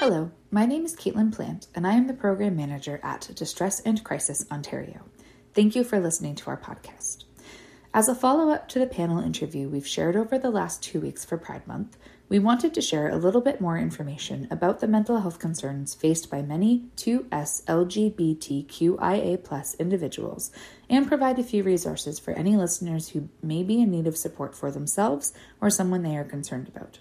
Hello, my name is Caitlin Plant, and I am the Program Manager at Distress and Crisis Ontario. Thank you for listening to our podcast. As a follow up to the panel interview we've shared over the last two weeks for Pride Month, we wanted to share a little bit more information about the mental health concerns faced by many 2S LGBTQIA individuals and provide a few resources for any listeners who may be in need of support for themselves or someone they are concerned about.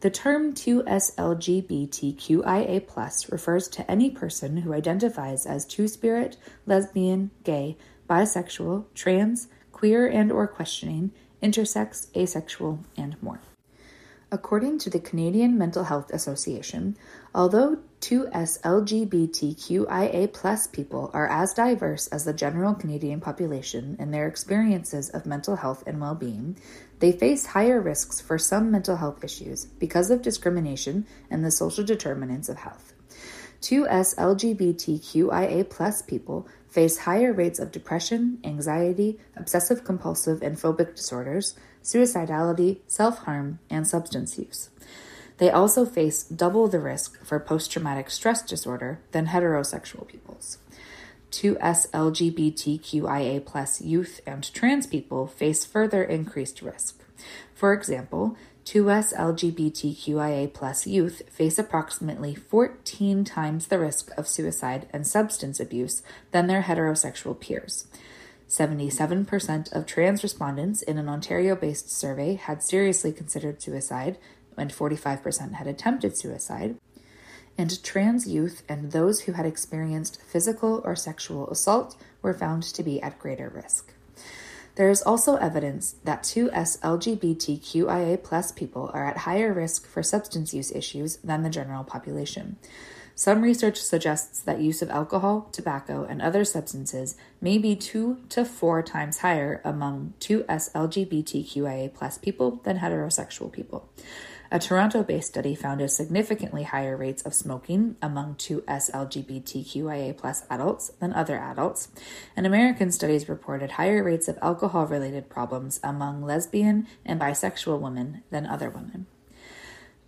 The term 2SLGBTQIA refers to any person who identifies as two-spirit, lesbian, gay, bisexual, trans, queer and or questioning, intersex, asexual, and more. According to the Canadian Mental Health Association, although 2S LGBTQIA people are as diverse as the general Canadian population in their experiences of mental health and well being, they face higher risks for some mental health issues because of discrimination and the social determinants of health. 2S LGBTQIA people face higher rates of depression, anxiety, obsessive compulsive and phobic disorders, suicidality, self harm, and substance use. They also face double the risk for post traumatic stress disorder than heterosexual peoples. 2S LGBTQIA plus youth and trans people face further increased risk. For example, 2S LGBTQIA plus youth face approximately 14 times the risk of suicide and substance abuse than their heterosexual peers. 77% of trans respondents in an Ontario based survey had seriously considered suicide, and 45% had attempted suicide. And trans youth and those who had experienced physical or sexual assault were found to be at greater risk. There is also evidence that 2S LGBTQIA plus people are at higher risk for substance use issues than the general population. Some research suggests that use of alcohol, tobacco, and other substances may be two to four times higher among 2S LGBTQIA plus people than heterosexual people. A Toronto based study found a significantly higher rates of smoking among 2S LGBTQIA adults than other adults, and American studies reported higher rates of alcohol related problems among lesbian and bisexual women than other women.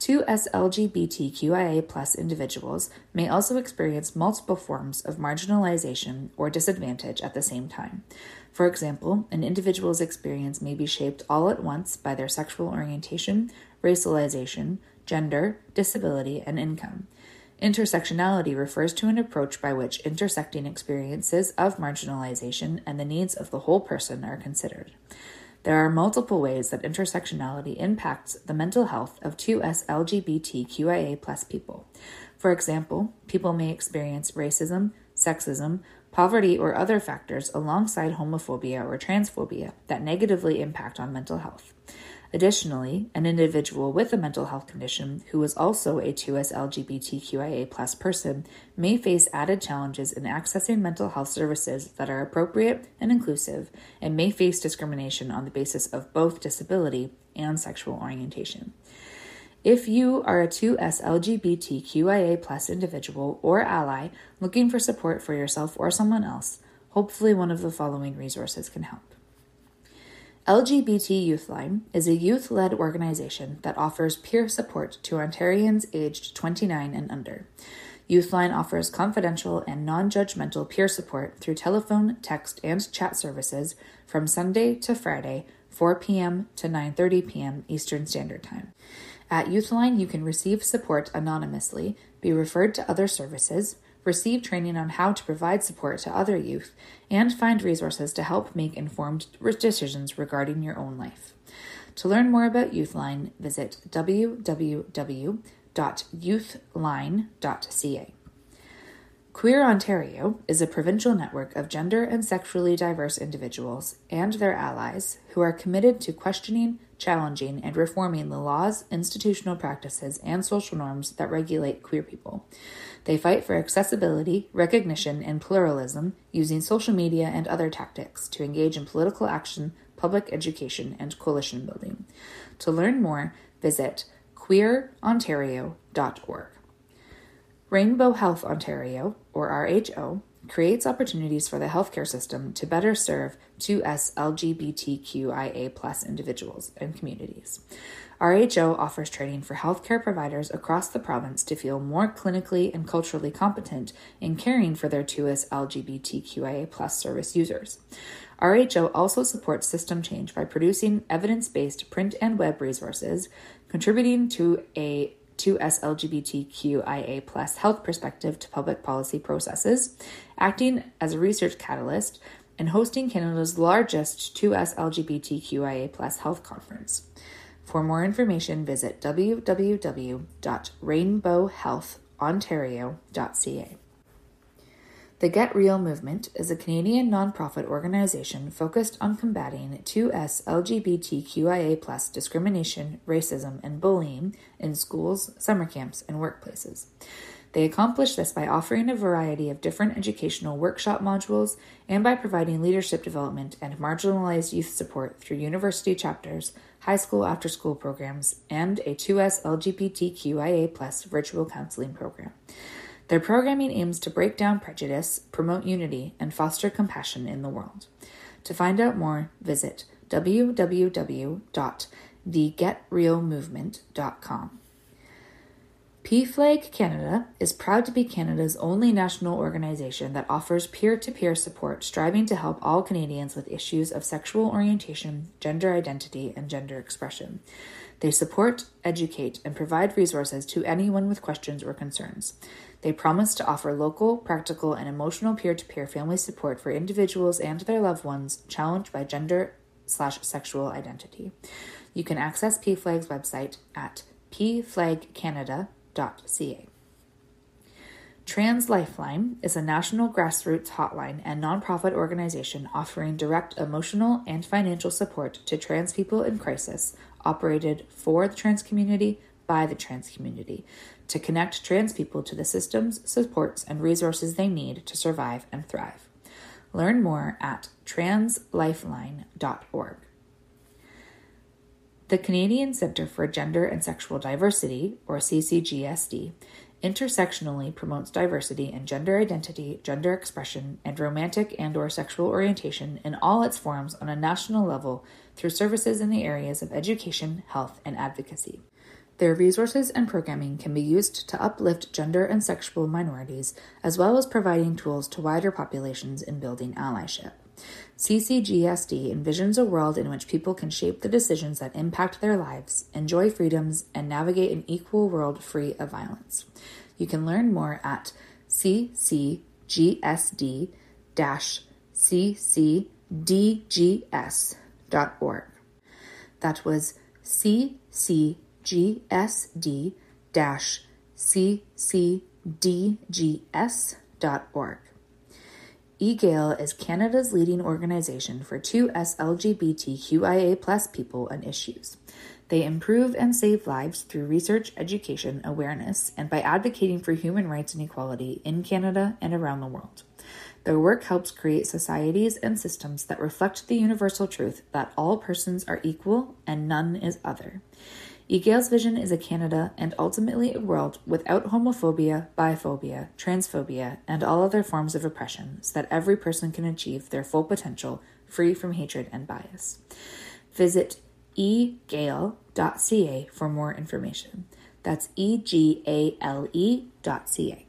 2S LGBTQIA individuals may also experience multiple forms of marginalization or disadvantage at the same time. For example, an individual's experience may be shaped all at once by their sexual orientation, racialization, gender, disability, and income. Intersectionality refers to an approach by which intersecting experiences of marginalization and the needs of the whole person are considered. There are multiple ways that intersectionality impacts the mental health of 2S LGBTQIA plus people. For example, people may experience racism, sexism, poverty, or other factors alongside homophobia or transphobia that negatively impact on mental health. Additionally, an individual with a mental health condition who is also a 2S LGBTQIA person may face added challenges in accessing mental health services that are appropriate and inclusive and may face discrimination on the basis of both disability and sexual orientation. If you are a 2S LGBTQIA individual or ally looking for support for yourself or someone else, hopefully one of the following resources can help. LGBT Youthline is a youth led organization that offers peer support to Ontarians aged 29 and under. Youthline offers confidential and non judgmental peer support through telephone, text, and chat services from Sunday to Friday 4 p.m. to 9:30 p.m. Eastern Standard Time. At Youthline, you can receive support anonymously, be referred to other services, receive training on how to provide support to other youth, and find resources to help make informed decisions regarding your own life. To learn more about Youthline, visit www.youthline.ca. Queer Ontario is a provincial network of gender and sexually diverse individuals and their allies who are committed to questioning, challenging, and reforming the laws, institutional practices, and social norms that regulate queer people. They fight for accessibility, recognition, and pluralism using social media and other tactics to engage in political action, public education, and coalition building. To learn more, visit queerontario.org. Rainbow Health Ontario, or RHO, creates opportunities for the healthcare system to better serve 2S LGBTQIA individuals and communities. RHO offers training for healthcare providers across the province to feel more clinically and culturally competent in caring for their 2S LGBTQIA service users. RHO also supports system change by producing evidence based print and web resources, contributing to a 2S LGBTQIA plus health perspective to public policy processes, acting as a research catalyst, and hosting Canada's largest 2S LGBTQIA plus health conference. For more information, visit www.rainbowhealthontario.ca. The Get Real movement is a Canadian nonprofit organization focused on combating 2S LGBTQIA discrimination, racism, and bullying in schools, summer camps, and workplaces. They accomplish this by offering a variety of different educational workshop modules and by providing leadership development and marginalized youth support through university chapters, high school after school programs, and a 2S LGBTQIA virtual counseling program. Their programming aims to break down prejudice, promote unity, and foster compassion in the world. To find out more, visit www.thegetrealmovement.com. PFLAG Canada is proud to be Canada's only national organization that offers peer to peer support, striving to help all Canadians with issues of sexual orientation, gender identity, and gender expression. They support, educate, and provide resources to anyone with questions or concerns. They promise to offer local, practical, and emotional peer to peer family support for individuals and their loved ones challenged by gender slash sexual identity. You can access PFLAG's website at pflagcanada.ca. Trans Lifeline is a national grassroots hotline and nonprofit organization offering direct emotional and financial support to trans people in crisis, operated for the trans community by the trans community to connect trans people to the systems, supports, and resources they need to survive and thrive. Learn more at translifeline.org. The Canadian Centre for Gender and Sexual Diversity, or CCGSD, intersectionally promotes diversity in gender identity, gender expression, and romantic and or sexual orientation in all its forms on a national level through services in the areas of education, health, and advocacy. Their resources and programming can be used to uplift gender and sexual minorities, as well as providing tools to wider populations in building allyship. CCGSD envisions a world in which people can shape the decisions that impact their lives, enjoy freedoms, and navigate an equal world free of violence. You can learn more at ccgsd ccdgs.org. That was CC gsd-ccdgs.org. Egale is Canada's leading organization for 2S LGBTQIA people and issues. They improve and save lives through research, education, awareness, and by advocating for human rights and equality in Canada and around the world. Their work helps create societies and systems that reflect the universal truth that all persons are equal and none is other. Egale's vision is a Canada and ultimately a world without homophobia, biphobia, transphobia, and all other forms of oppression so that every person can achieve their full potential free from hatred and bias. Visit egale.ca for more information. That's E G A L E dot C A.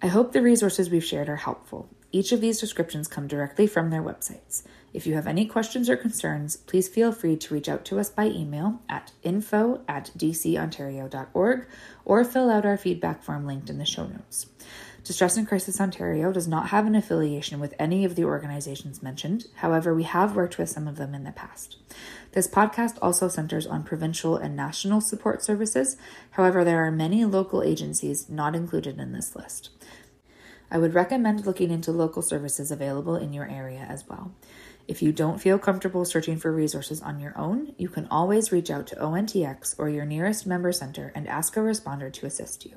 I hope the resources we've shared are helpful. Each of these descriptions come directly from their websites. If you have any questions or concerns, please feel free to reach out to us by email at info at dcontario.org or fill out our feedback form linked in the show notes. Distress and Crisis Ontario does not have an affiliation with any of the organizations mentioned. However, we have worked with some of them in the past. This podcast also centers on provincial and national support services. However, there are many local agencies not included in this list. I would recommend looking into local services available in your area as well. If you don't feel comfortable searching for resources on your own, you can always reach out to ONTX or your nearest member center and ask a responder to assist you.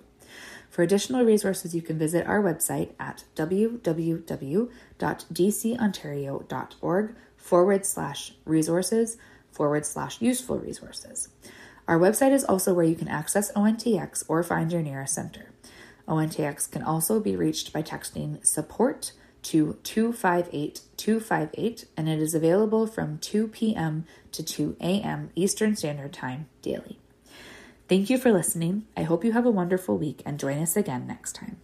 For additional resources, you can visit our website at www.dcontario.org forward slash resources forward slash useful resources. Our website is also where you can access ONTX or find your nearest center. ONTX can also be reached by texting support to 258 258, and it is available from 2 p.m. to 2 a.m. Eastern Standard Time daily. Thank you for listening. I hope you have a wonderful week and join us again next time.